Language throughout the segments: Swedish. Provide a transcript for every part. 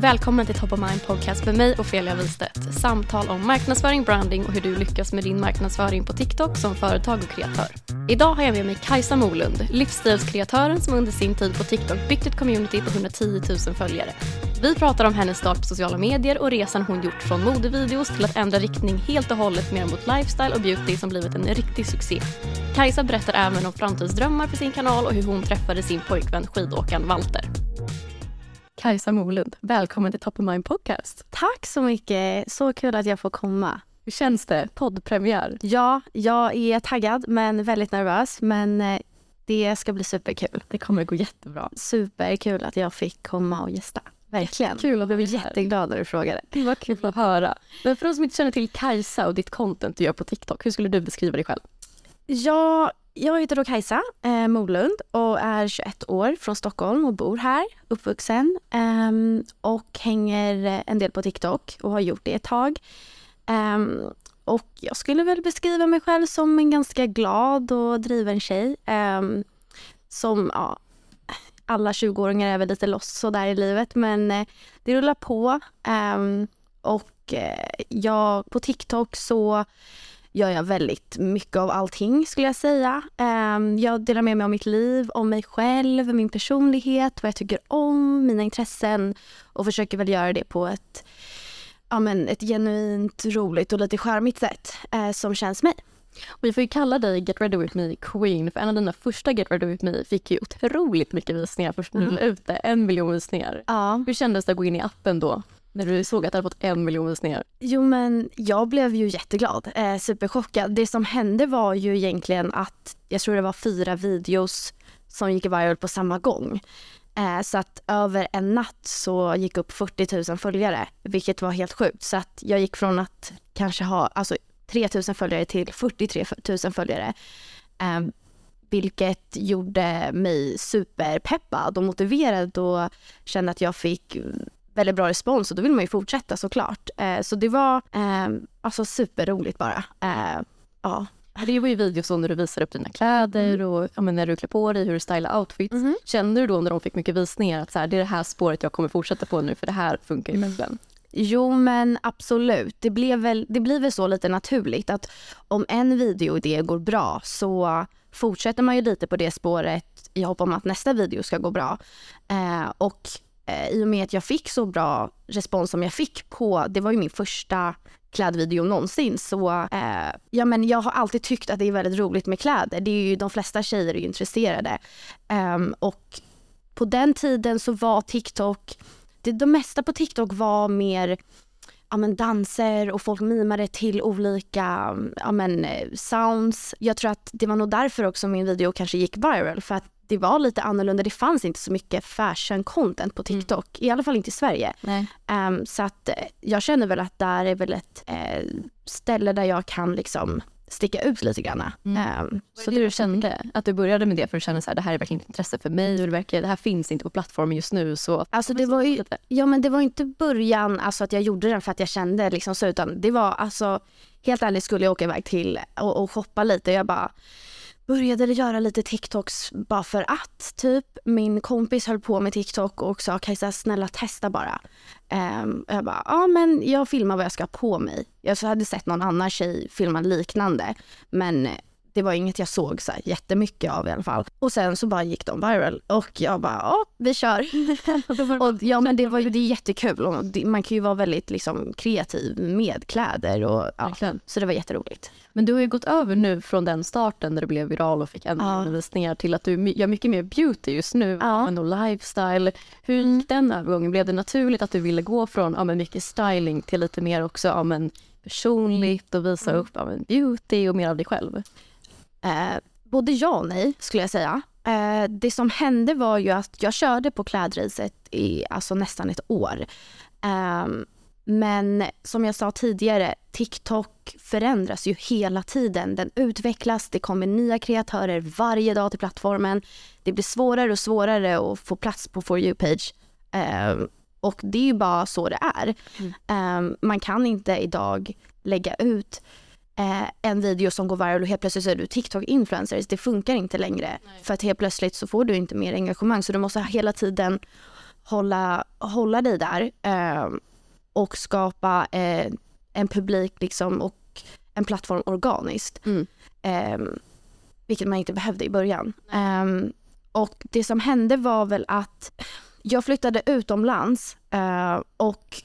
Välkommen till Top of Mind Podcast med mig Ofelia Wistedt. Samtal om marknadsföring, branding och hur du lyckas med din marknadsföring på TikTok som företag och kreatör. Idag har jag med mig Kajsa Molund, livsstilskreatören som under sin tid på TikTok byggt ett community på 110 000 följare. Vi pratar om hennes start på sociala medier och resan hon gjort från modevideos till att ändra riktning helt och hållet mer mot lifestyle och beauty som blivit en riktig succé. Kajsa berättar även om framtidsdrömmar för sin kanal och hur hon träffade sin pojkvän skidåkaren Walter. Kajsa Molund, välkommen till Top of Mind Podcast. Tack så mycket. Så kul att jag får komma. Hur känns det? Poddpremiär. Ja, jag är taggad men väldigt nervös. Men eh, det ska bli superkul. Det kommer gå jättebra. Superkul att jag fick komma och gästa. Verkligen. Kul att Jag är blev jätteglad när du frågade. Det var kul att höra. Men för de som inte känner till Kajsa och ditt content du gör på TikTok, hur skulle du beskriva dig själv? Ja, jag heter då Kajsa eh, Molund och är 21 år från Stockholm och bor här, uppvuxen. Eh, och hänger en del på TikTok och har gjort det ett tag. Eh, och jag skulle väl beskriva mig själv som en ganska glad och driven tjej. Ehm, som, ja, alla 20-åringar är väl lite lost sådär i livet men eh, det rullar på. Ehm, och eh, jag, på TikTok så gör jag väldigt mycket av allting skulle jag säga. Ehm, jag delar med mig av mitt liv, om mig själv, min personlighet, vad jag tycker om, mina intressen och försöker väl göra det på ett, ja, men ett genuint, roligt och lite charmigt sätt eh, som känns mig. Och vi får ju kalla dig Get Ready With Me Queen, för en av dina första Get Ready With Me fick ju otroligt mycket visningar först när du la ut det, en miljon visningar. Ja. Hur kändes det att gå in i appen då? När du såg att det hade fått en miljon visningar? Jo men jag blev ju jätteglad, eh, superchockad. Det som hände var ju egentligen att jag tror det var fyra videos som gick viral på samma gång. Eh, så att över en natt så gick upp 40 000 följare, vilket var helt sjukt. Så att jag gick från att kanske ha alltså 3 000 följare till 43 000 följare. Eh, vilket gjorde mig superpeppad och motiverad och kände att jag fick väldigt bra respons och då vill man ju fortsätta såklart. Eh, så det var eh, alltså superroligt bara. Eh, ja. Det var ju videos när du visar upp dina kläder och ja, när du klär på dig, hur du stylar outfits. Mhm. Kände du då när de fick mycket visningar att så här, det är det här spåret jag kommer fortsätta på nu för det här funkar ju verkligen? Jo men absolut, det, blev väl, det blir väl så lite naturligt att om en videoidé går bra så fortsätter man ju lite på det spåret i hopp om att nästa video ska gå bra. Eh, och Eh, i och med att jag fick så bra respons som jag fick på, det var ju min första klädvideo någonsin så eh, ja men jag har alltid tyckt att det är väldigt roligt med kläder. Det är ju de flesta tjejer är ju intresserade. Um, och på den tiden så var TikTok, det, det mesta på TikTok var mer ja, men danser och folk mimade till olika ja, men, eh, sounds. Jag tror att det var nog därför också min video kanske gick viral för att det var lite annorlunda. Det fanns inte så mycket fashion content på TikTok, i alla fall inte i Sverige. Ehm, så att eh, jag känner väl att där är väl ett eh, ställe där jag kan liksom sticka ut lite grann. Um, Så det du kände, att du började med det för att känna så här, det här är verkligen intresse för mig och det, verkar, det här finns inte på plattformen just nu så... Alltså det var ju, ja men det var inte början alltså att jag gjorde den för att jag kände liksom så utan det var alltså helt ärligt skulle jag åka iväg till och, och shoppa lite. Jag bara började göra lite TikToks bara för att typ. Min kompis höll på med TikTok och sa Kajsa snälla testa bara. Um, jag bara ja men jag filmar vad jag ska ha på mig. Jag hade sett någon annan tjej filma liknande men det var inget jag såg så här jättemycket av i alla fall. Och sen så bara gick de viral och jag bara, ja vi kör. och, ja men det var ju det är jättekul och det, man kan ju vara väldigt liksom kreativ med kläder och ja, så det var jätteroligt. Men du har ju gått över nu från den starten där du blev viral och fick ännu ja. till att du gör mycket mer beauty just nu ja. och lifestyle. Hur gick mm. den övergången? Blev det naturligt att du ville gå från ja, men mycket styling till lite mer också ja, men personligt och visa mm. upp ja, men beauty och mer av dig själv? Eh, både ja och nej skulle jag säga. Eh, det som hände var ju att jag körde på klädracet i alltså nästan ett år. Eh, men som jag sa tidigare, TikTok förändras ju hela tiden. Den utvecklas, det kommer nya kreatörer varje dag till plattformen. Det blir svårare och svårare att få plats på For you-page. Eh, och det är ju bara så det är. Mm. Eh, man kan inte idag lägga ut eh, en video som går viral och helt plötsligt så är du TikTok-influencers. Det funkar inte längre. Nej. För att helt plötsligt så får du inte mer engagemang. Så du måste hela tiden hålla, hålla dig där eh, och skapa eh, en publik liksom och en plattform organiskt. Mm. Eh, vilket man inte behövde i början. Um, och det som hände var väl att jag flyttade utomlands uh, och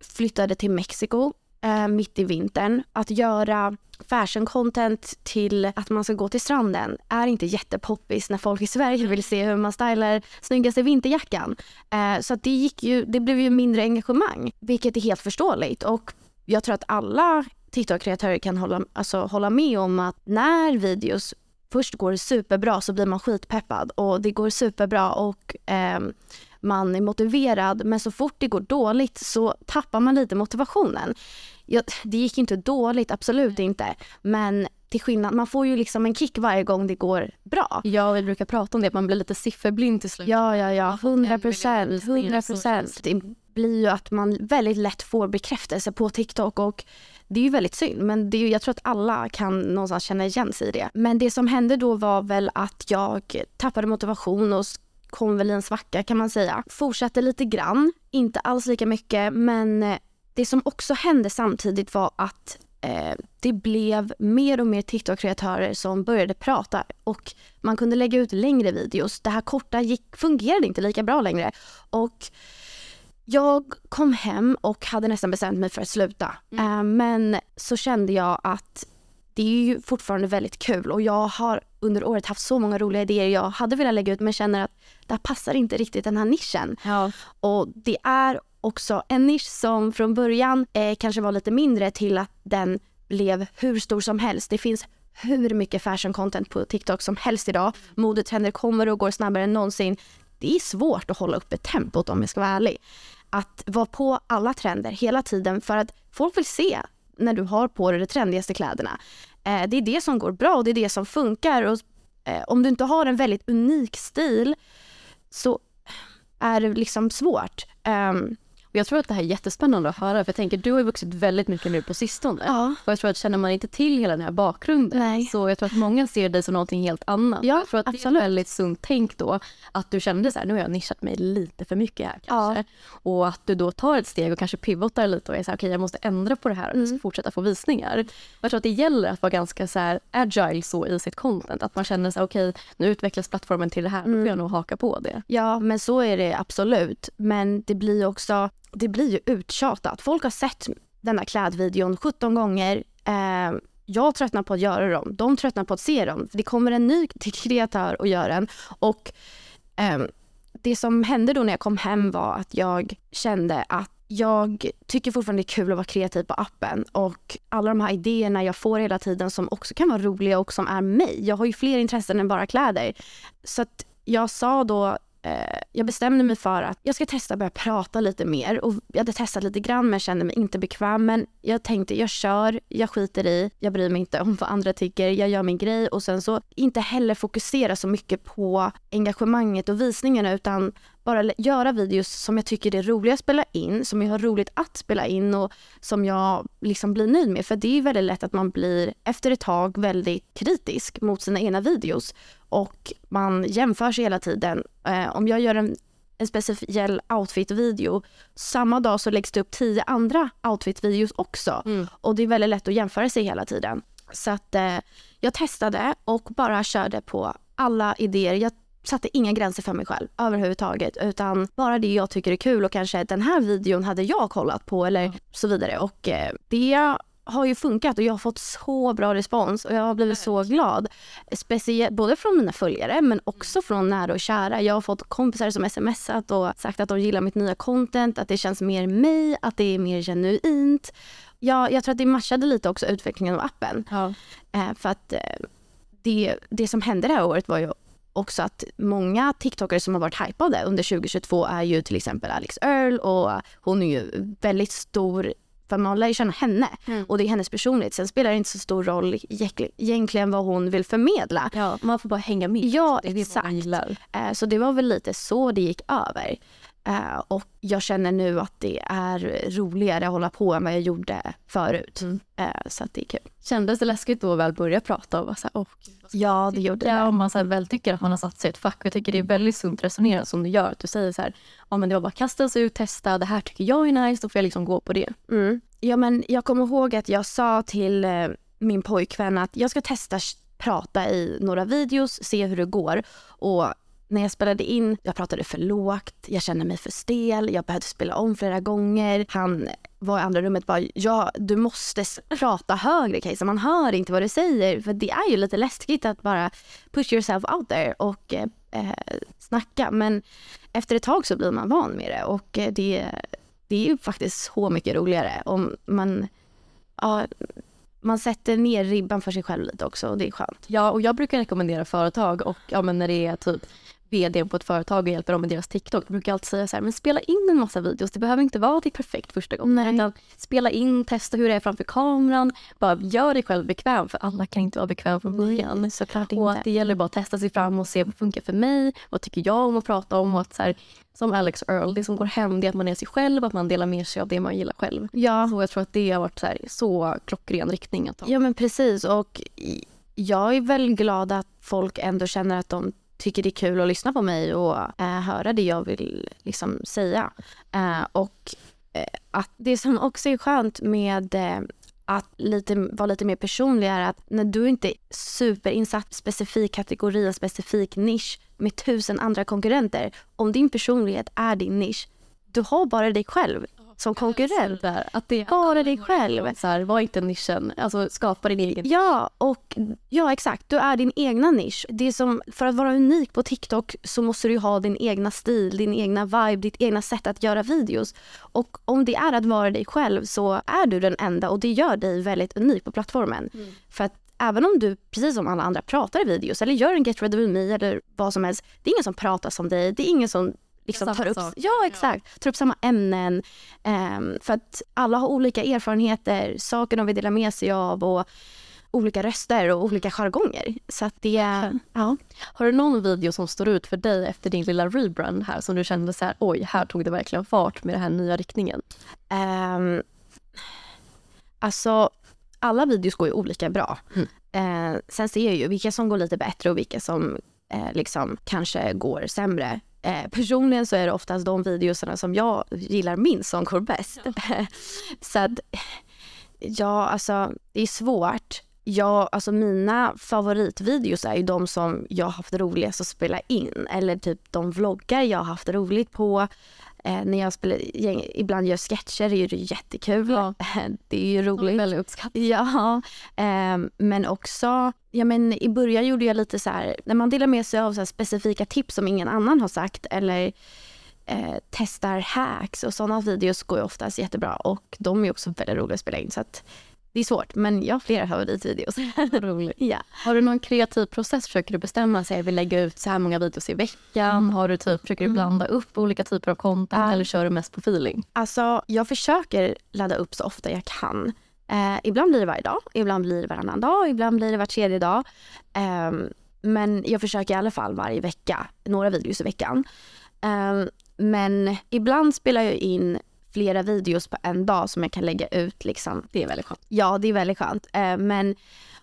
flyttade till Mexiko eh, mitt i vintern. Att göra fashion content till att man ska gå till stranden är inte jättepoppis när folk i Sverige vill se hur man stylar snyggaste vinterjackan. Eh, så att det, gick ju, det blev ju mindre engagemang, vilket är helt förståeligt. Och jag tror att alla TikTok-kreatörer kan hålla, alltså, hålla med om att när videos först går superbra så blir man skitpeppad och det går superbra och eh, man är motiverad men så fort det går dåligt så tappar man lite motivationen. Ja, det gick inte dåligt, absolut inte. Men till skillnad, man får ju liksom en kick varje gång det går bra. Ja, vi brukar prata om det, man blir lite sifferblind till slut. Ja, ja, ja, 100 procent, 100 procent. Det blir ju att man väldigt lätt får bekräftelse på TikTok och det är ju väldigt synd, men det är ju, jag tror att alla kan någonstans känna igen sig i det. Men det som hände då var väl att jag tappade motivation och kom väl i en svacka kan man säga. Fortsatte lite grann, inte alls lika mycket men eh, det som också hände samtidigt var att eh, det blev mer och mer TikTok-kreatörer som började prata och man kunde lägga ut längre videos. Det här korta gick, fungerade inte lika bra längre och jag kom hem och hade nästan bestämt mig för att sluta. Mm. Eh, men så kände jag att det är ju fortfarande väldigt kul och jag har under året haft så många roliga idéer jag hade velat lägga ut men känner att det här passar inte riktigt den här nischen. Ja. Och det är också en nisch som från början eh, kanske var lite mindre till att den blev hur stor som helst. Det finns hur mycket fashion content på TikTok som helst idag. Modetrender kommer och går snabbare än någonsin. Det är svårt att hålla uppe tempot om jag ska vara ärlig. Att vara på alla trender hela tiden för att folk vill se när du har på dig de trendigaste kläderna. Eh, det är det som går bra och det är det som funkar. Och, eh, om du inte har en väldigt unik stil så är det liksom svårt. Ehm, jag tror att det här är jättespännande att höra för jag tänker du har ju vuxit väldigt mycket nu på sistone. Ja. Och jag tror att känner man inte till hela den här bakgrunden Nej. så jag tror att många ser dig som någonting helt annat. Ja, jag tror att absolut. det är väldigt sunt tänk då att du kände så här, nu har jag nischat mig lite för mycket här kanske. Ja. Och att du då tar ett steg och kanske pivotar lite och är så här, okej okay, jag måste ändra på det här och mm. fortsätta få visningar. Jag tror att det gäller att vara ganska så här agile så i sitt content. Att man känner så här, okej okay, nu utvecklas plattformen till det här, mm. då får jag nog haka på det. Ja men så är det absolut. Men det blir också det blir ju uttjatat. Folk har sett den där klädvideon 17 gånger. Eh, jag tröttnar på att göra dem. De tröttnar på att se dem. Det kommer en ny kreatör och gör den. Och eh, det som hände då när jag kom hem var att jag kände att jag tycker fortfarande det är kul att vara kreativ på appen och alla de här idéerna jag får hela tiden som också kan vara roliga och som är mig. Jag har ju fler intressen än bara kläder. Så att jag sa då eh, jag bestämde mig för att jag ska testa att börja prata lite mer. Och jag hade testat lite grann men kände mig inte bekväm. Men jag tänkte jag kör, jag skiter i, jag bryr mig inte om vad andra tycker, jag gör min grej och sen så inte heller fokusera så mycket på engagemanget och visningarna utan bara göra videos som jag tycker är roliga att spela in, som jag har roligt att spela in och som jag liksom blir nöjd med. För det är väldigt lätt att man blir efter ett tag väldigt kritisk mot sina egna videos och man jämför sig hela tiden. Eh, om jag gör en, en speciell outfit-video, samma dag så läggs det upp tio andra outfit-videos också. Mm. Och det är väldigt lätt att jämföra sig hela tiden. Så att eh, jag testade och bara körde på alla idéer. Jag satte inga gränser för mig själv överhuvudtaget utan bara det jag tycker är kul och kanske den här videon hade jag kollat på eller mm. så vidare och eh, det har ju funkat och jag har fått så bra respons och jag har blivit så glad. Speciellt både från mina följare men också från nära och kära. Jag har fått kompisar som smsat och sagt att de gillar mitt nya content, att det känns mer mig, att det är mer genuint. Ja, jag tror att det matchade lite också utvecklingen av appen. Ja. Eh, för att eh, det, det som hände det här året var ju också att många TikTokare som har varit hypade under 2022 är ju till exempel Alex Earl och hon är ju väldigt stor för man lär ju känna henne mm. och det är hennes personlighet. Sen spelar det inte så stor roll egentligen vad hon vill förmedla. Ja, man får bara hänga med. Ja, exakt. Eh, så det var väl lite så det gick över. Uh, och jag känner nu att det är roligare att hålla på än vad jag gjorde förut. Mm. Uh, så att det är kul. Kändes det läskigt då att väl börja prata och vara så här, oh, Ja, det gjorde det. Om man så väl tycker att man har satt sig i ett fack. Jag tycker det är väldigt sunt resonerat som du gör. Att du säger så här, ja men det var bara att kasta sig ut, testa, det här tycker jag är nice, då får jag liksom gå på det. Mm. Ja men jag kommer ihåg att jag sa till eh, min pojkvän att jag ska testa prata i några videos, se hur det går. Och när jag spelade in, jag pratade för lågt, jag kände mig för stel, jag behövde spela om flera gånger. Han var i andra rummet bara, ja du måste prata högre Kajsa, man hör inte vad du säger. För det är ju lite läskigt att bara push yourself out there och eh, eh snacka. Men efter ett tag så blir man van med det och eh, det, det är ju faktiskt så mycket roligare om man ja, man sätter ner ribban för sig själv lite också och det är skönt. Ja, och jag brukar rekommendera företag och ja, men när det är typ vd på ett företag och hjälper dem med deras TikTok. Jag brukar alltid säga så här, men spela in en massa videos. Det behöver inte vara ditt perfekt första gången. Utan spela in, testa hur det är framför kameran. Bara gör dig själv bekväm, för alla kan inte vara bekväma från början. Nej, såklart inte. Och att det gäller bara att testa sig fram och se vad funkar för mig. Vad tycker jag om att prata om? Och att så här, som Alex Earl, det som går hem det är att man är sig själv, att man delar med sig av det man gillar själv. Ja. Så jag tror att det har varit så, här, så klockren riktning att ta. Ja men precis och jag är väl glad att folk ändå känner att de tycker det är kul att lyssna på mig och eh, höra det jag vill liksom säga. Eh, och eh, att det som också är skönt med eh, att lite, vara lite mer personlig är att när du inte är superinsatt specifik kategori, en specifik nisch med tusen andra konkurrenter. Om din personlighet är din nisch, du har bara dig själv som konkurrent. Där, att det Bara dig själv. Så här, var inte nischen, alltså skapa din egen. Ja, och ja exakt. Du är din egna nisch. Det som, för att vara unik på TikTok så måste du ha din egna stil, din egna vibe, ditt egna sätt att göra videos. Och om det är att vara dig själv så är du den enda och det gör dig väldigt unik på plattformen. Mm. För att även om du, precis som alla andra, pratar i videos eller gör en get ready with me eller vad som helst. Det är ingen som pratar som dig. Det är ingen som liksom tar upp, sak. ja, exakt, ja. tar upp samma ämnen. Um, för att alla har olika erfarenheter, saker de vill dela med sig av och olika röster och olika jargonger. Så att det, ja. Har du någon video som står ut för dig efter din lilla rebrand här som du kände så här, oj, här tog det verkligen fart med den här nya riktningen? Um, alltså, alla videos går ju olika bra. Mm. Uh, sen ser jag ju vilka som går lite bättre och vilka som uh, liksom kanske går sämre. Eh, personligen så är det oftast de videorna som jag gillar minst som går bäst. Ja. så att, ja alltså det är svårt. Ja, alltså mina favoritvideos är ju de som jag har haft roligast att spela in. Eller typ de vloggar jag har haft roligt på. Eh, när jag spelar, ibland gör sketcher är det jättekul. Ja. det är ju roligt. Väldigt uppskattat. Ja, eh, men också, ja men i början gjorde jag lite så här, när man delar med sig av så specifika tips som ingen annan har sagt eller eh, testar hacks och sådana videos går ju oftast jättebra och de är också väldigt roliga att spela in. Så att det är svårt, men jag har flera favoritvideos. Roligt. ja. Har du någon kreativ process? Försöker du bestämma sig? Jag vill lägga ut så här många videos i veckan. Mm. Har du typ, försöker du blanda upp olika typer av content Ja. eller kör du mest på feeling? Alltså, jag försöker ladda upp så ofta jag kan. Eh, ibland blir det varje dag, ibland blir det varannan dag, ibland blir det var tredje dag. Ehm, men jag försöker i alla fall varje vecka, några videos i veckan. Ehm, men ibland spelar jag in flera videos på en dag som jag kan lägga ut. Liksom. Det är väldigt skönt. Ja, det är väldigt skönt. Eh, men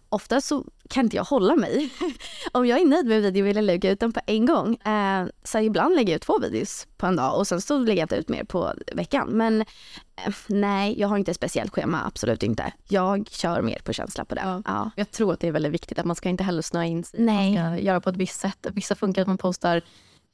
ofta så kan inte jag hålla mig. Om jag är nöjd med en video vill jag lägga ut den på en gång. Eh, så ibland lägger jag ut två videos på en dag och sen så lägger jag inte ut mer på veckan. Men eh, nej, jag har inte ett speciellt schema, absolut inte. Jag kör mer på känsla på det. Ja. Ja. Jag tror att det är väldigt viktigt att man ska inte heller snöa in sig. Nej. Man ska göra på ett visst sätt. Vissa funkar att man postar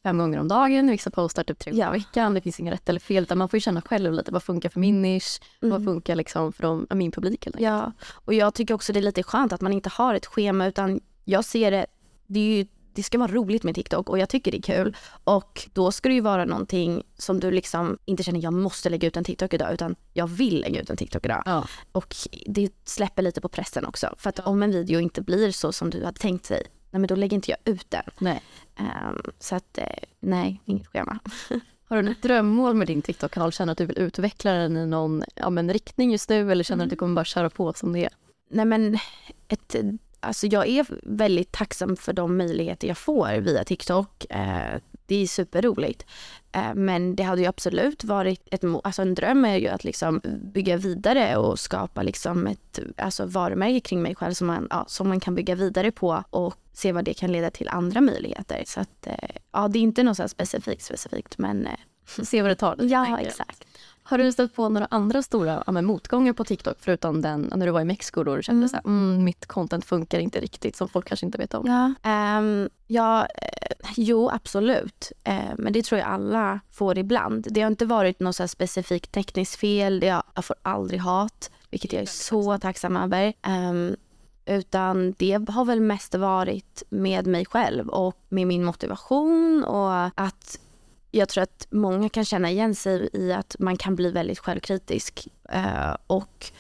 fem gånger om dagen, vissa postar typ tre gånger i veckan. Det finns inga rätt eller fel utan man får ju känna själv lite vad funkar för min nisch, vad funkar liksom för de, min publik helt enkelt. Ja, och jag tycker också det är lite skönt att man inte har ett schema utan jag ser det, det, är ju, det ska vara roligt med TikTok och jag tycker det är kul. Och då ska det ju vara någonting som du liksom inte känner jag måste lägga ut en TikTok idag utan jag vill lägga ut en TikTok idag. Ja. Och det släpper lite på pressen också. För att om en video inte blir så som du hade tänkt sig, nej men då lägger inte jag ut den. Nej. Ehm, så att eh, nej, inget schema. Har du något drömmål med din TikTok-kanal? Känner du att du vill utveckla den i någon ja, men riktning just nu eller känner du att du kommer bara köra på som det är? Nej men, ett, alltså jag är väldigt tacksam för de möjligheter jag får via TikTok. Eh, det är superroligt. Eh, men det hade ju absolut varit ett, alltså en dröm är ju att liksom bygga vidare och skapa liksom ett alltså varumärke kring mig själv som man, ja, som man kan bygga vidare på och se vad det kan leda till andra möjligheter. Så att, eh, ja det är inte något specifikt specifikt men eh, Se vad det tar. ja exakt. Har du stött på några andra stora ja, motgångar på TikTok förutom den när du var i Mexiko då du kände Mm. så här, mm, mitt content funkar inte riktigt som folk kanske inte vet om? Ja, ehm, ja eh, jo absolut. Eh, men det tror jag alla får ibland. Det har inte varit något så specifikt tekniskt fel. Jag, jag får aldrig hat, vilket jag är så tacksam över. Ehm, utan det har väl mest varit med mig själv och med min motivation och att jag tror att många kan känna igen sig i att man kan bli väldigt självkritisk eh, och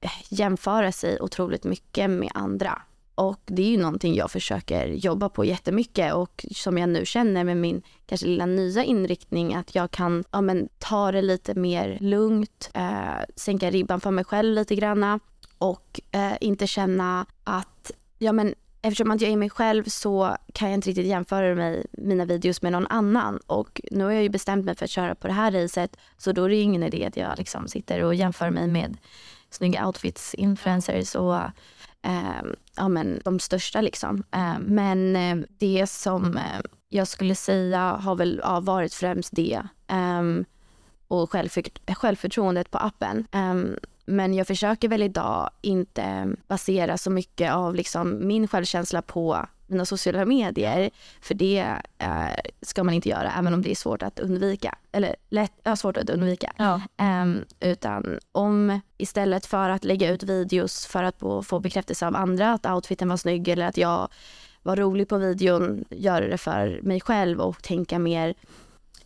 eh, jämföra sig otroligt mycket med andra. Och det är ju någonting jag försöker jobba på jättemycket och som jag nu känner med min kanske lilla nya inriktning att jag kan ja, men, ta det lite mer lugnt, eh, sänka ribban för mig själv lite granna och eh, inte känna att ja, men, eftersom att jag är mig själv så kan jag inte riktigt jämföra mig, mina videos med någon annan. Och nu har jag ju bestämt mig för att köra på det här racet så då är det ju ingen idé att jag liksom sitter och jämför mig med snygga outfits, influencers och eh, ja, men de största liksom. Ehm, eh, men det som eh, jag skulle säga har väl ja, varit främst det. Eh, och självfört självförtroendet på appen. Ehm, men jag försöker väl idag inte basera så mycket av liksom min självkänsla på mina sociala medier. För det eh, ska man inte göra, även om det är svårt att undvika. Eller lätt, ja, svårt att undvika. Ja. Ehm, utan om istället för att lägga ut videos för att få, få bekräftelse av andra att outfiten var snygg eller att jag var rolig på videon, göra det för mig själv och tänka mer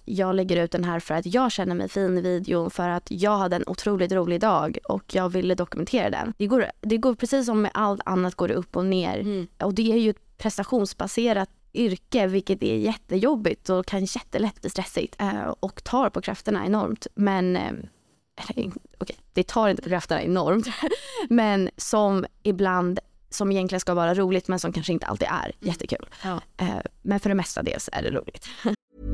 jag lägger ut den här för att jag känner mig fin i videon, för att jag hade en otroligt rolig dag och jag ville dokumentera den. Det går, det går precis som med allt annat går det upp och ner. Och det är ju ett prestationsbaserat yrke vilket är jättejobbigt och kan jättelätt bli stressigt eh, och tar på krafterna enormt. Men eh, okej, det tar inte på krafterna enormt, men som ibland som egentligen ska vara roligt men som kanske inte alltid är jättekul. Ja. Eh, men för det mesta dels är det roligt.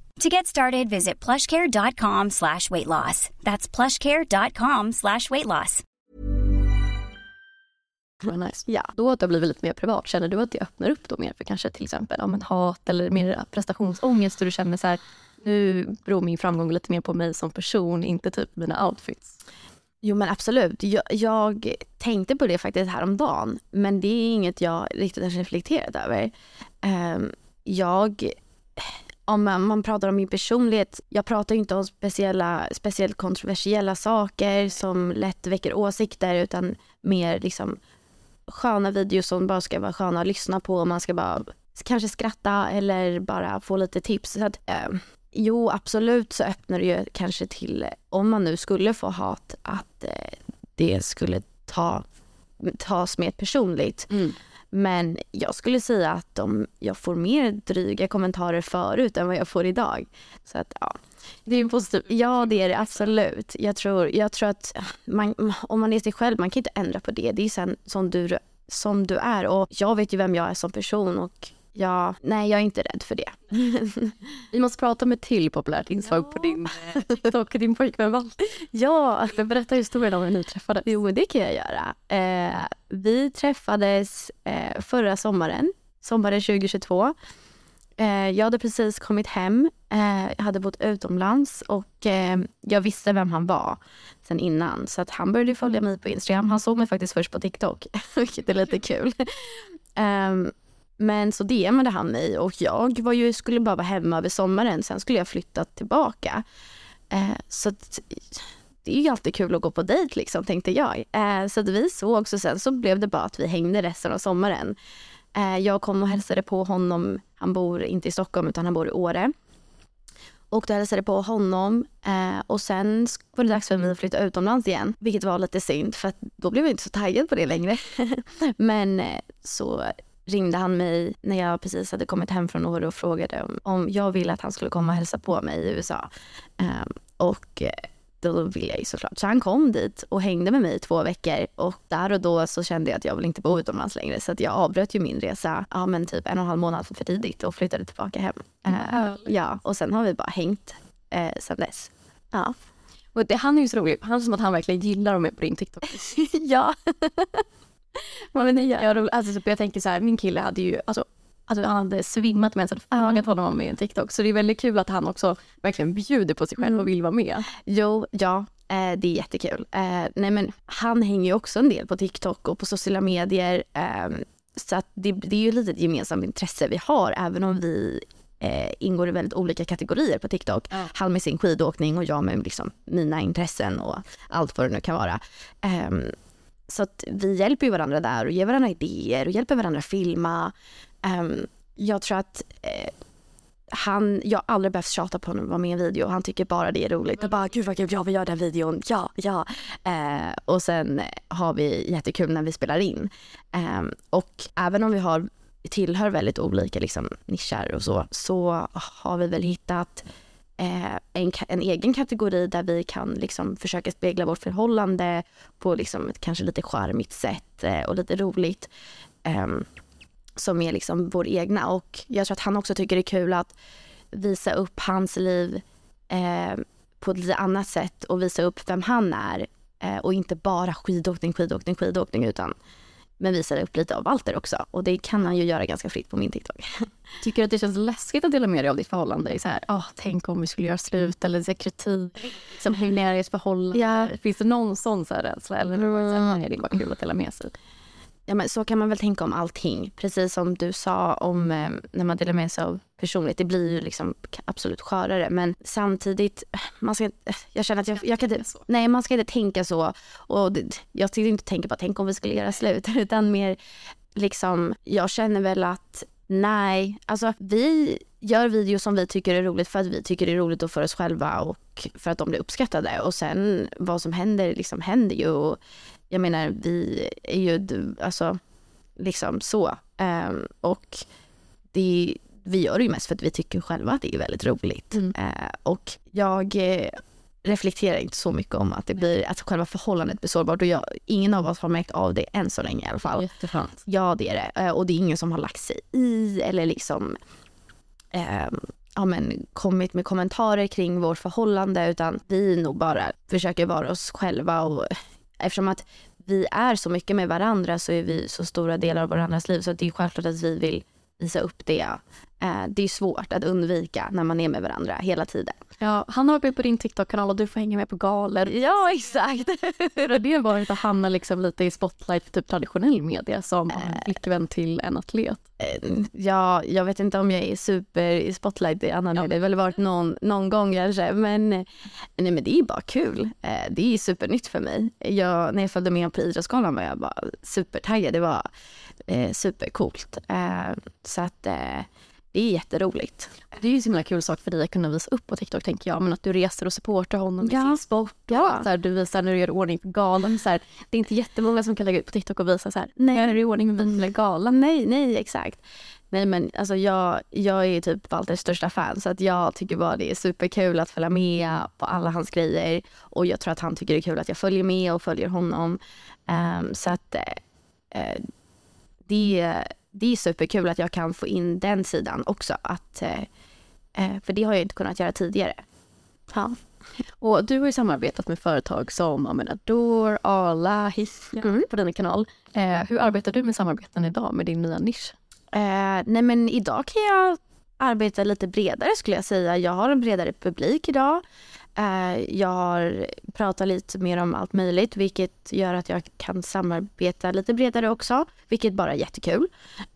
To get started, visit plushcare.com slash weight loss. That's plushcare.com slash weight loss. Nice. Ja. Då att det har blivit lite mer privat, känner du att det öppnar upp då mer för kanske till exempel ja, men hat eller mer prestationsångest och du känner så här, nu beror min framgång lite mer på mig som person, inte typ mina outfits? Jo men absolut. Jag, jag tänkte på det faktiskt häromdagen. Men det är inget jag riktigt har reflekterat över. Um, jag, om man, man, pratar om min personlighet, jag pratar inte om speciella, speciellt kontroversiella saker som lätt väcker åsikter utan mer liksom sköna videos som bara ska vara sköna att lyssna på och man ska bara kanske skratta eller bara få lite tips. Så att, eh, Jo, absolut så öppnar det ju kanske till, om man nu skulle få hat, att eh, det skulle ta, tas mer personligt. Mm. Men jag skulle säga att om jag får mer dryga kommentarer förut än vad jag får idag. Så att ja. Det är positivt. Ja, det är det absolut. Jag tror, jag tror att man, om man är sig själv, man kan inte ändra på det. Det är sen som du, som du är och jag vet ju vem jag är som person och Ja, nej jag är inte rädd för det. Vi måste prata om ett till populärt inslag ja. på din eh, TikTok, din pojkvän Walter. Ja. Berätta historien om hur ni träffades. Jo, det kan jag göra. Eh, vi träffades eh, förra sommaren, sommaren 2022. Eh, jag hade precis kommit hem, eh, jag hade bott utomlands och eh, jag visste vem han var sen innan. Så att han började följa mig på Instagram. Han såg mig faktiskt först på TikTok, vilket är lite kul. Um, men så DMade han mig och jag var ju, skulle bara vara hemma över sommaren. Sen skulle jag flytta tillbaka. Eh, så att, det är ju alltid kul att gå på dejt liksom, tänkte jag. Eh, så att vi sågs och sen så blev det bara att vi hängde resten av sommaren. Eh, jag kom och hälsade på honom. Han bor inte i Stockholm utan han bor i Åre. Och då hälsade på honom eh, och sen var det dags för mig att flytta utomlands igen. Vilket var lite synd för då blev jag inte så taggad på det längre. Men eh, så ringde han mig när jag precis hade kommit hem från Åre och frågade om, om jag ville att han skulle komma och hälsa på mig i USA. Um, och eh, då ville jag ju såklart. Så han kom dit och hängde med mig i två veckor och där och då så kände jag att jag vill inte bo utomlands längre så att jag avbröt ju min resa, ja men typ en och en halv månad för tidigt och flyttade tillbaka hem. Uh, ja, och sen har vi bara hängt uh, sen dess. Ja. Och det, han är ju så rolig, han är som att han verkligen gillar dem på din TikTok. ja. Vad vill ni göra? Alltså, typ, jag tänker så här, min kille hade ju, alltså, alltså han hade svimmat med ens hade frågat honom om en TikTok. Så det är väldigt kul att han också verkligen bjuder på sig själv och mm. vill vara med. Jo, ja, eh, det är jättekul. Eh, nej men han hänger ju också en del på TikTok och på sociala medier. Eh, så att det, det är ju lite ett gemensamt intresse vi har, även om vi eh, ingår i väldigt olika kategorier på TikTok. Mm. Han med sin skidåkning och jag med liksom mina intressen och allt vad det nu kan vara. Um, så att vi hjälper ju varandra där och ger varandra idéer och hjälper varandra filma. Um, jag tror att eh, han, jag har aldrig behövt tjata på honom att vara med i en video. Han tycker bara det är roligt. Och bara, gud vad kul, ja vi gör den videon, ja, ja. Eh, och sen har vi jättekul när vi spelar in. Eh, och även om vi har, tillhör väldigt olika liksom, nischer och så, så har vi väl hittat Eh, en, en, egen kategori där vi kan liksom försöka spegla vårt förhållande på liksom ett kanske lite charmigt sätt eh, och lite roligt. Um, som är liksom vår egna och jag tror att han också tycker det är kul att visa upp hans liv eh, på ett lite annat sätt och visa upp vem han är eh, och inte bara skidåkning, skidåkning, skidåkning utan men visar upp lite av Walter också. Och det kan han ju göra ganska fritt på min TikTok. Tycker du att det känns läskigt att dela med dig av ditt förhållande? Så här, oh, tänk om vi skulle göra slut eller så kritik. Som hur ni är i ert förhållande. Ja. Finns det någon sån så här rädsla? Eller mm. är det bara kul att dela med sig? Ja, men så kan man väl tänka om allting. Precis som du sa om eh, när man delar med sig av personligt. Det blir ju liksom absolut skörare. Men samtidigt, man ska, jag känner att jag, jag kan inte, nej man ska inte tänka så. Och det, jag ska inte tänka på, tänk om vi skulle göra slut. Utan mer liksom, jag känner väl att nej, alltså vi gör videos som vi tycker är roligt för att vi tycker det är roligt och för oss själva och för att de blir uppskattade. Och sen vad som händer, liksom händer ju. Och jag menar, vi är ju alltså liksom så. Um, och det, vi gör det ju mest för att vi tycker själva att det är väldigt roligt. Mm. Uh, och jag reflekterar inte så mycket om att det blir, att själva förhållandet blir sårbart och jag, ingen av oss har märkt av det än så länge i alla fall. Jätteskönt. Ja det är det Eh, och det är ingen som har lagt sig i eller liksom eh, ja, men, kommit med kommentarer kring vårt förhållande utan vi nog bara försöker vara oss själva och eftersom att vi är så mycket med varandra så är vi så stora delar av varandras liv så det är självklart att vi vill visa upp det. Eh, det är svårt att undvika när man är med varandra hela tiden. Ja, han har varit på din TikTok-kanal och du får hänga med på galor. Ja exakt. Hur har det varit att hamna liksom lite i spotlight för typ traditionell media som flickvän till en atlet? Eh, Ja, jag vet inte om jag är super i spotlight i annan ja. Det har väl varit någon, någon gång kanske. Men, eh, nej, men det är bara kul. Eh, Det är supernytt för mig. Jag, när jag följde med på Idrottsgalan var jag bara supertaggad. Det var eh, supercoolt. Eh, så att eh, det är jätteroligt. Det är ju en så himla kul sak för dig att kunna visa upp på TikTok tänker jag. Men att du reser och supportar honom i Ja. sin sport. Ja. Så här, du visar när du gör i ordning för galan. Så här, det är inte jättemånga som kan lägga ut på TikTok och visa så här. Nej. Jag är i ordning med min gala. Nej, nej exakt. Nej men alltså jag, jag är typ Walters största fan så att jag tycker bara det är superkul att följa med på alla hans grejer och jag tror att han tycker det är kul att jag följer med och följer honom. Ehm, så att eh, det, det är superkul att jag kan få in den sidan också. Att, eh, eh, för det har jag inte kunnat göra tidigare. Ja. Och du har ju samarbetat med företag som Adore, Arla, Hissia Mm. på din kanal. Eh, hur arbetar du med samarbeten idag med din nya nisch? Eh, nej men idag kan jag arbeta lite bredare skulle jag säga. Jag har en bredare publik idag. Eh, jag har pratat lite mer om allt möjligt vilket gör att jag kan samarbeta lite bredare också. Vilket bara är jättekul.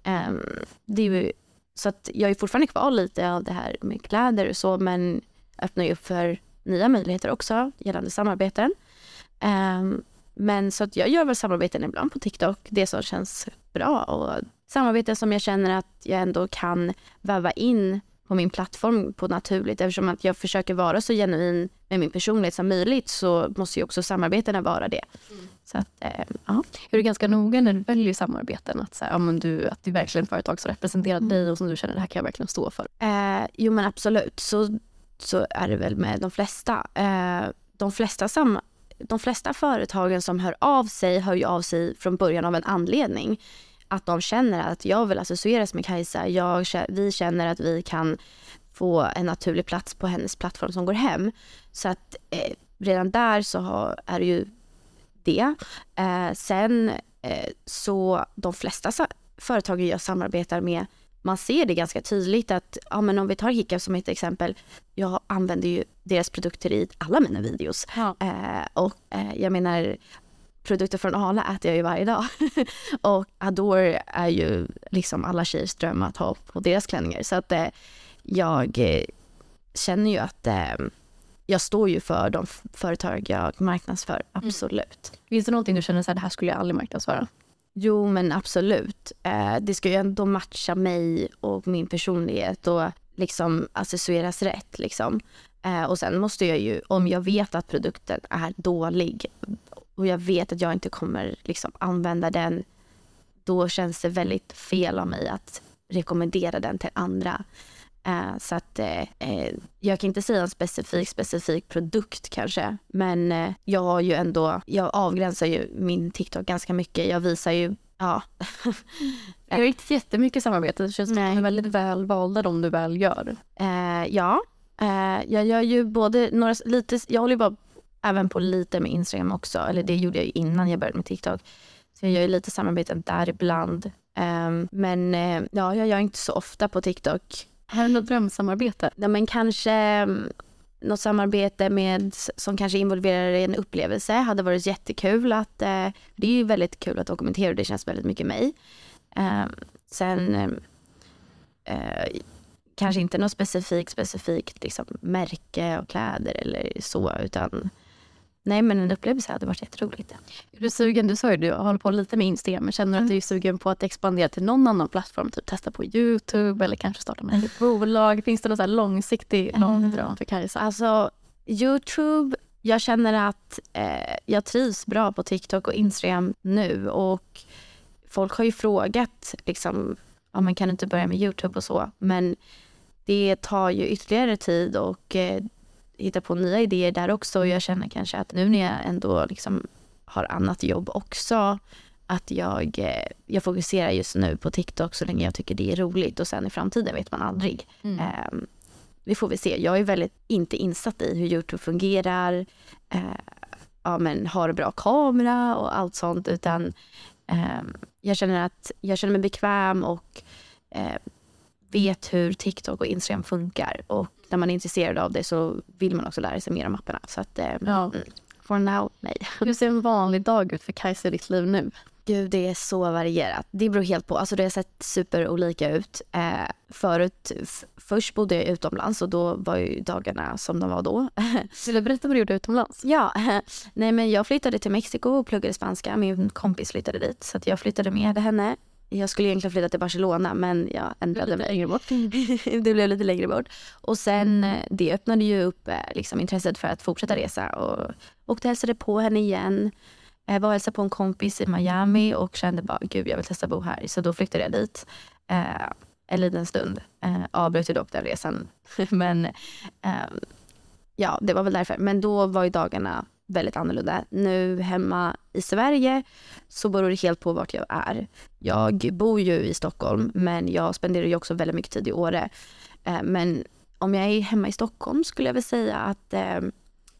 Ehm, det är ju, så att jag är fortfarande kvar lite av det här med kläder och så men öppnar ju upp för nya möjligheter också gällande samarbeten. Ehm, men så att jag gör väl samarbeten ibland på TikTok, det som känns bra och samarbeten som jag känner att jag ändå kan väva in på min plattform på naturligt eftersom att jag försöker vara så genuin med min personlighet som möjligt så måste ju också samarbetena vara det. Så att, eh, ja. Är du ganska noga när du väljer samarbeten? Att, så här, ja, men du, att det är verkligen företag som representerar dig och som du känner det här kan jag verkligen stå för. Eh, jo men absolut, så, så är det väl med de flesta. Eh, de, flesta sam, de flesta företagen som hör av sig hör ju av sig från början av en anledning. Att de känner att jag vill associeras med Kajsa, jag, vi känner att vi kan få en naturlig plats på hennes plattform som går hem. Så att eh, redan där så har, är det ju det. Eh, sen eh, så de flesta företagen jag samarbetar med man ser det ganska tydligt att, ja men om vi tar Hiccup som ett exempel, jag använder ju deras produkter i alla mina videos. Ja. Eh, och eh, jag menar, produkter från Arla äter jag ju varje dag. och Adore är ju liksom alla tjejers dröm att ha på deras klänningar. Så att eh, jag eh, känner ju att eh, jag står ju för de företag jag marknadsför, absolut. Finns det någonting du känner så här, det här skulle jag aldrig marknadsföra? Jo men absolut. Eh, det ska ju ändå matcha mig och min personlighet och liksom accessoeras rätt liksom. Eh, och sen måste jag ju, om jag vet att produkten är dålig och jag vet att jag inte kommer liksom använda den, då känns det väldigt fel av mig att rekommendera den till andra. Eh, så att eh, jag kan inte säga en specifik, specifik produkt kanske. Men eh, jag har ju ändå, jag avgränsar ju min TikTok ganska mycket. Jag visar ju, ja. Jag har inte jättemycket samarbete. Det känns som att de är väldigt väl valda de du väl gör. Ja, jag gör ju både några, lite, jag håller ju bara även på lite med Instagram också. Eller det gjorde jag innan jag började med TikTok. Så jag gör ju lite samarbeten där ibland. Ehm, men eh, ja, jag gör inte så ofta på TikTok. Här är något drömsamarbete. Ja, men kanske mm, något samarbete med, som kanske involverar en upplevelse hade varit jättekul. Att, eh, det är ju väldigt kul att dokumentera och det känns väldigt mycket mig. Eh, sen eh, kanske inte något specifikt, specifikt liksom, märke och kläder eller så utan nej men en upplevelse hade varit jätteroligt. Är du sugen? Du sa ju du håller på lite med Instagram. Men känner du att du är sugen på att expandera till någon annan plattform? Typ testa på Youtube eller kanske starta med ett bolag? Finns det någon så långsiktig lång dröm för Kajsa? Alltså Youtube, jag känner att eh, jag trivs bra på TikTok och Instagram nu och folk har ju frågat liksom, ja men kan du inte börja med Youtube och så, men det tar ju ytterligare tid och eh, hitta på nya idéer där också. Och jag känner kanske att nu när jag ändå liksom har annat jobb också att jag, eh, jag fokuserar just nu på TikTok så länge jag tycker det är roligt och sen i framtiden vet man aldrig. Mm. Eh, det får vi se. Jag är väldigt inte insatt i hur Youtube fungerar, eh, ja, men har bra kamera och allt sånt utan eh, jag känner att jag känner mig bekväm och eh, vet hur TikTok och Instagram funkar och när man är intresserad av det så vill man också lära sig mer om apparna. Så att, eh, ja. Mm, for now, nej. Hur ser en vanlig dag ut för Kajsa i ditt liv nu? Gud, det är så varierat. Det beror helt på. Alltså det har sett superolika ut. Eh, förut, först bodde jag utomlands och då var ju dagarna som de var då. Vill du berätta vad du gjorde utomlands? Ja, nej men jag flyttade till Mexiko och pluggade spanska. Min kompis flyttade dit så jag flyttade med henne. Jag skulle egentligen flytta till Barcelona men jag ändrade mig. Längre bort. det blev lite längre bort. Och sen mm. det öppnade ju upp eh, liksom, intresset för att fortsätta resa och åkte och hälsade på henne igen. Jag var och hälsade på en kompis i Miami och kände bara gud jag vill testa bo här. Så då flyttade jag dit. Eh, en liten stund. Eh, avbröt dock den resan. Men eh, ja, det var väl därför. Men då var ju dagarna väldigt annorlunda. Nu hemma i Sverige så beror det helt på vart jag är. Jag bor ju i Stockholm men jag spenderar ju också väldigt mycket tid i Åre. Eh, men om jag är hemma i Stockholm skulle jag väl säga att eh,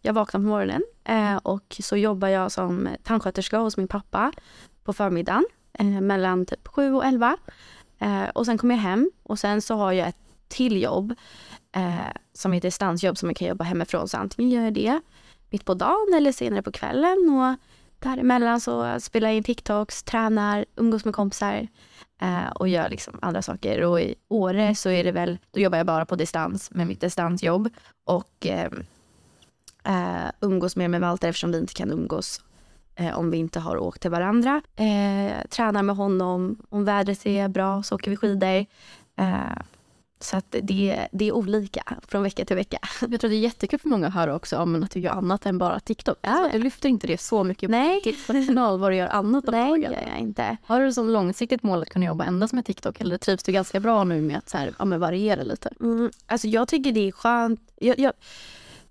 jag vaknar på morgonen eh, och så jobbar jag som tandsköterska hos min pappa på förmiddagen mellan typ 7 och 11. Och sen kommer jag hem och sen så har jag ett till jobb eh, som är distansjobb som jag kan jobba hemifrån. Så antingen gör jag det mitt på dagen eller senare på kvällen och däremellan så spelar jag in TikToks, tränar, umgås med kompisar eh, och gör liksom andra saker. Och i Åre så är det väl, då jobbar jag bara på distans med mitt distansjobb och eh, eh, umgås mer med Walter eftersom vi inte kan umgås eh, om vi inte har åkt till varandra. Tränar med honom, om vädret är bra så åker vi skidor. Så att det, det är olika från vecka till vecka. Jag tror det är jättekul för många att höra också om att du gör annat än bara TikTok. Ja. Du lyfter inte det så mycket Nej. på ditt kanal vad du gör annat Nej, dagen. gör jag inte. Har du som långsiktigt mål att kunna jobba endast med TikTok eller trivs du ganska bra nu med att så här, ja, variera lite? Mm, alltså jag tycker det är skönt. Jag, jag,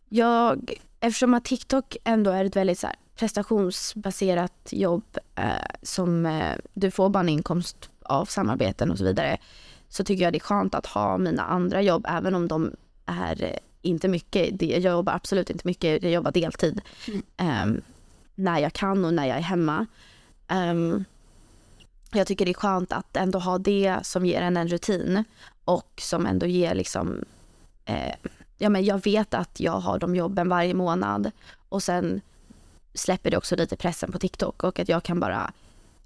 jag, eftersom att TikTok ändå är ett väldigt så här, prestationsbaserat jobb eh, som eh, du får bara en inkomst av samarbeten och så vidare så tycker jag det är skönt att ha mina andra jobb även om de är eh, inte mycket. Jag jobbar absolut inte mycket, jag jobbar deltid. Mm. Um, när jag kan och när jag är hemma. Um, jag tycker det är skönt att ändå ha det som ger en en rutin och som ändå ger liksom eh, ja, men jag vet att jag har de jobben varje månad och sen släpper det också lite pressen på TikTok och att jag kan bara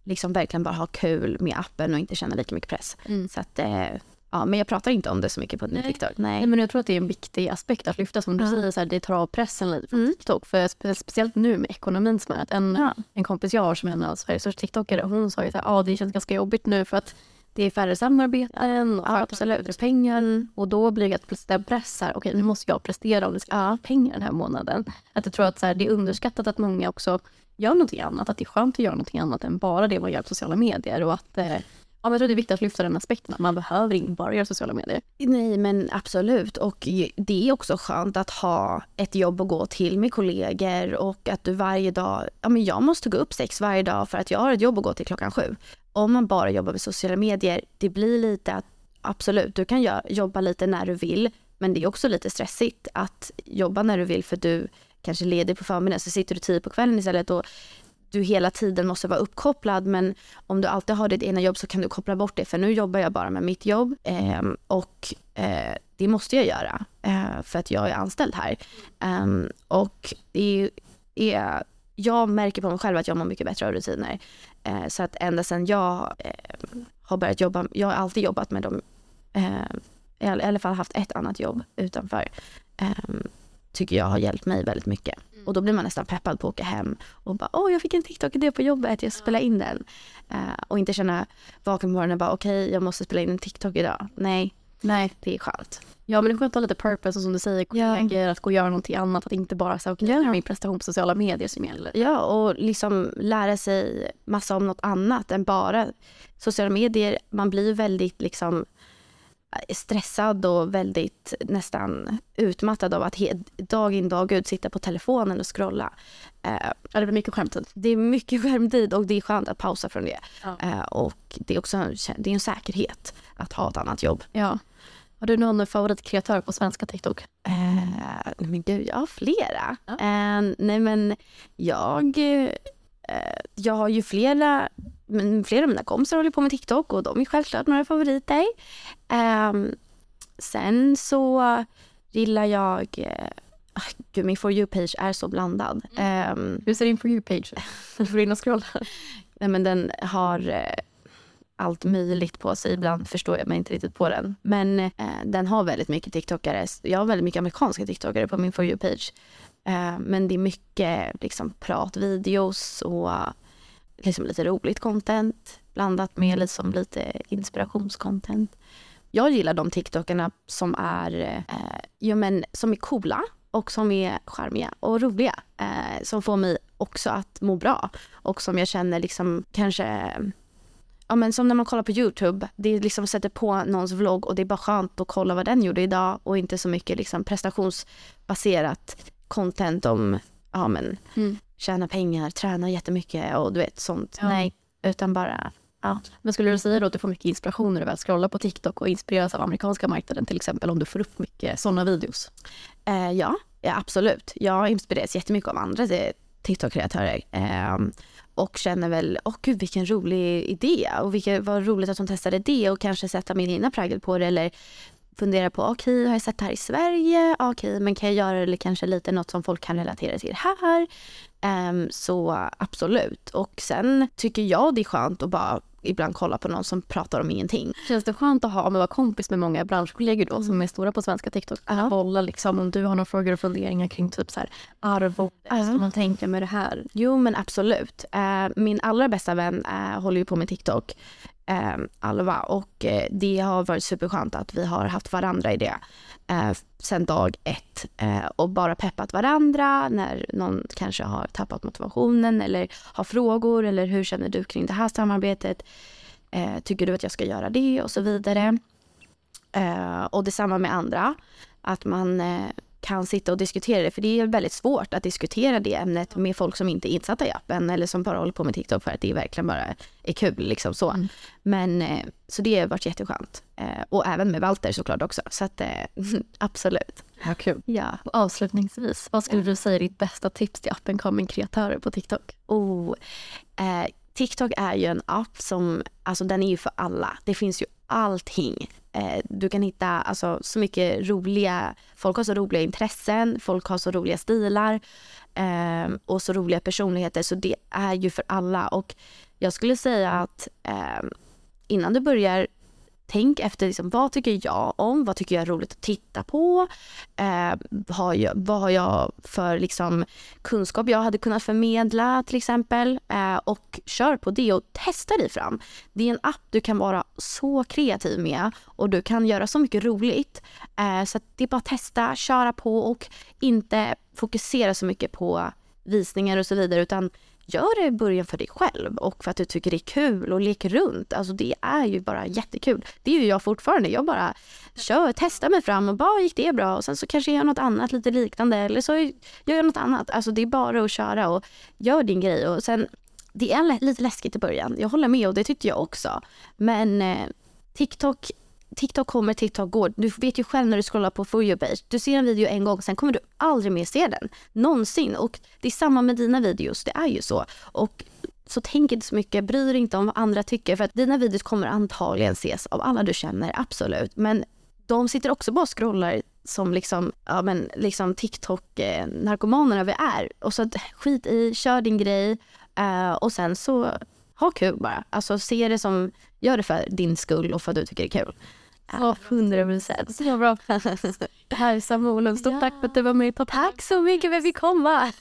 liksom verkligen bara ha kul med appen och inte känna lika mycket press. Mm. Så att, eh, ja, men jag pratar inte om det så mycket på Nej. TikTok. Nej. Nej. men jag tror att det är en viktig aspekt att lyfta. Som du säger, så här, det tar av pressen lite från mm. TikTok. För spe speciellt nu med ekonomin som är att en, ja. en kompis jag har som är en av Sveriges största TikTokare, hon sa ju att ah, det känns ganska jobbigt nu för att det är färre samarbeten och ja, absolut. pengar. Mm. Och då blir det att den press här, okej okay, nu måste jag prestera om det ska ja. pengar den här månaden. Att jag tror att så här, det är underskattat att många också gör någonting annat. Att det är skönt att göra någonting annat än bara det man gör på sociala medier. Och att, eh, Ja, men jag tror det är viktigt att lyfta den aspekten. att Man behöver inte bara göra sociala medier. Nej, men absolut. Och det är också skönt att ha ett jobb att gå till med kollegor och att du varje dag... Ja, men jag måste gå upp sex varje dag för att jag har ett jobb att gå till klockan sju. Om man bara jobbar med sociala medier, det blir lite att absolut, du kan jobba lite när du vill, men det är också lite stressigt att jobba när du vill för du kanske ledig på förmiddagen så sitter du tio på kvällen istället och du hela tiden måste vara uppkopplad men om du alltid har ditt ena jobb så kan du koppla bort det för nu jobbar jag bara med mitt jobb eh, och eh, det måste jag göra eh, för att jag är anställd här. Um, och det är, jag märker på mig själv att jag mår mycket bättre av rutiner. Eh, så att ända sedan jag eh, har börjat jobba, jag har alltid jobbat med dem, ehm, i alla fall haft ett annat jobb utanför ehm, tycker jag har hjälpt mig väldigt mycket. Och då blir man nästan peppad på att åka hem och bara åh jag fick en TikTok-idé på jobbet, jag ska spela in den. Uh, och inte känna vaken på morgonen och bara okej okay, jag måste spela in en TikTok idag. Nej, nej det är skönt. Ja men det är skönt att ha lite purpose och som du säger, ja. att gå och göra någonting annat. Att inte bara säga okej okay, ja. min prestation på sociala medier som gäller. Ja och liksom lära sig massa om något annat än bara sociala medier. Man blir väldigt liksom stressad och väldigt nästan utmattad av att dag in dag ut sitta på telefonen och scrolla. Eh, Ja, det blir mycket skärmtid. det är mycket skärmtid och det är skönt att pausa från det. Ja. Eh, och det är också en, det är en säkerhet att ha ett annat jobb. Ja. Har du någon favoritkreatör på svenska TikTok? Eh, men gud, jag har flera. Eh, nej men jag, eh, jag har ju flera, flera av mina kompisar håller på med TikTok och de är självklart några favoriter. Eh, sen så gillar jag, eh, ah, gud min For You-page är så blandad. Eh, Hur ser din For You-page ut? Du får in och scrolla. Nej, men den har eh, allt möjligt på sig. Ibland förstår jag mig inte riktigt på den. Men eh, den har väldigt mycket TikTokare. Jag har väldigt mycket amerikanska TikTokare på min For You-page. Eh, men det är mycket liksom, pratvideos och liksom, lite roligt content blandat med liksom, lite inspirationscontent. Jag gillar de TikTokarna som är, eh, ja, men, som är coola och som är charmiga och roliga. Eh, som får mig också att må bra och som jag känner liksom kanske Ja men som när man kollar på Youtube, det är liksom sätter på någons vlogg och det är bara skönt att kolla vad den gjorde idag och inte så mycket liksom prestationsbaserat content om, ja men Mm. tjäna pengar, träna jättemycket och du vet sånt. Ja. Nej, utan bara, ja. Men skulle du säga då att du får mycket inspiration när du väl scrollar på TikTok och inspireras av amerikanska marknaden till exempel om du får upp mycket sådana videos? Eh, ja, ja, absolut. Jag inspireras jättemycket av andra eh, TikTok-kreatörer. Eh, och känner väl, åh gud vilken rolig idé och vilket, vad roligt att de testade det och kanske sätta min egna prägel på det eller fundera på, okej har jag sett det här i Sverige? Okej, men kan jag göra det kanske lite något som folk kan relatera till här? Ehm, så absolut. Och sen tycker jag det är skönt att bara ibland kolla på någon som pratar om ingenting. Känns det skönt att ha, om man var kompis med många branschkollegor då som är stora på svenska TikTok? Ja. Bolla liksom om du har några frågor och funderingar kring typ så här Ja. som man tänker med det här. Jo men absolut. Eh, min allra bästa vän eh, håller ju på med TikTok, eh, Alva, och eh, det har varit superskönt att vi har haft varandra i det eh, sen dag ett eh, och bara peppat varandra när någon kanske har tappat motivationen eller har frågor eller hur känner du kring det här samarbetet? Eh, tycker du att jag ska göra det och så vidare. Eh, och detsamma med andra. Att man eh, kan sitta och diskutera det. För det är väldigt svårt att diskutera det ämnet med folk som inte är insatta i appen eller som bara håller på med TikTok för att det verkligen bara är kul. Liksom så. Mm. Men eh, så det har varit jätteskönt. Eh, och även med Walter såklart också. Så att eh, absolut. Ja, kul. Ja. Och avslutningsvis, vad skulle du säga är ditt bästa tips till and coming kreatörer på TikTok? Oh, eh, TikTok är ju en app som, alltså den är ju för alla. Det finns ju allting. Eh, du kan hitta alltså, så mycket roliga, folk har så roliga intressen, folk har så roliga stilar eh, och så roliga personligheter så det är ju för alla. Och jag skulle säga att eh, innan du börjar Tänk efter liksom, vad tycker jag om, vad tycker jag är roligt att titta på, eh, har jag, vad har jag för liksom, kunskap jag hade kunnat förmedla till exempel eh, och kör på det och testa dig fram. Det är en app du kan vara så kreativ med och du kan göra så mycket roligt. Eh, så att det är bara att testa, köra på och inte fokusera så mycket på visningar och så vidare utan gör det i början för dig själv och för att du tycker det är kul och leker runt. Alltså det är ju bara jättekul. Det är ju jag fortfarande. Jag bara kör, testar mig fram och bara gick det bra och sen så kanske jag gör något annat lite liknande eller så gör jag något annat. Alltså det är bara att köra och gör din grej och sen det är lite läskigt i början. Jag håller med och det tyckte jag också. Men eh, TikTok TikTok kommer, TikTok går. Du vet ju själv när du scrollar på For You page. Du ser en video en gång, sen kommer du aldrig mer se den. Någonsin. Och det är samma med dina videos. Det är ju så. Och så tänk inte så mycket, bry dig inte om vad andra tycker. För att dina videos kommer antagligen ses av alla du känner, absolut. Men de sitter också bara och scrollar som liksom, ja men liksom TikTok-narkomanerna eh, vi är. Och så skit i, kör din grej uh, och sen så ha kul bara. Alltså se det som, gör det för din skull och för att du tycker det är kul. Ja, hundra procent. Så bra. Här är Sam Olund. Stort tack för att du var med i Tack så mycket för att vi fick komma.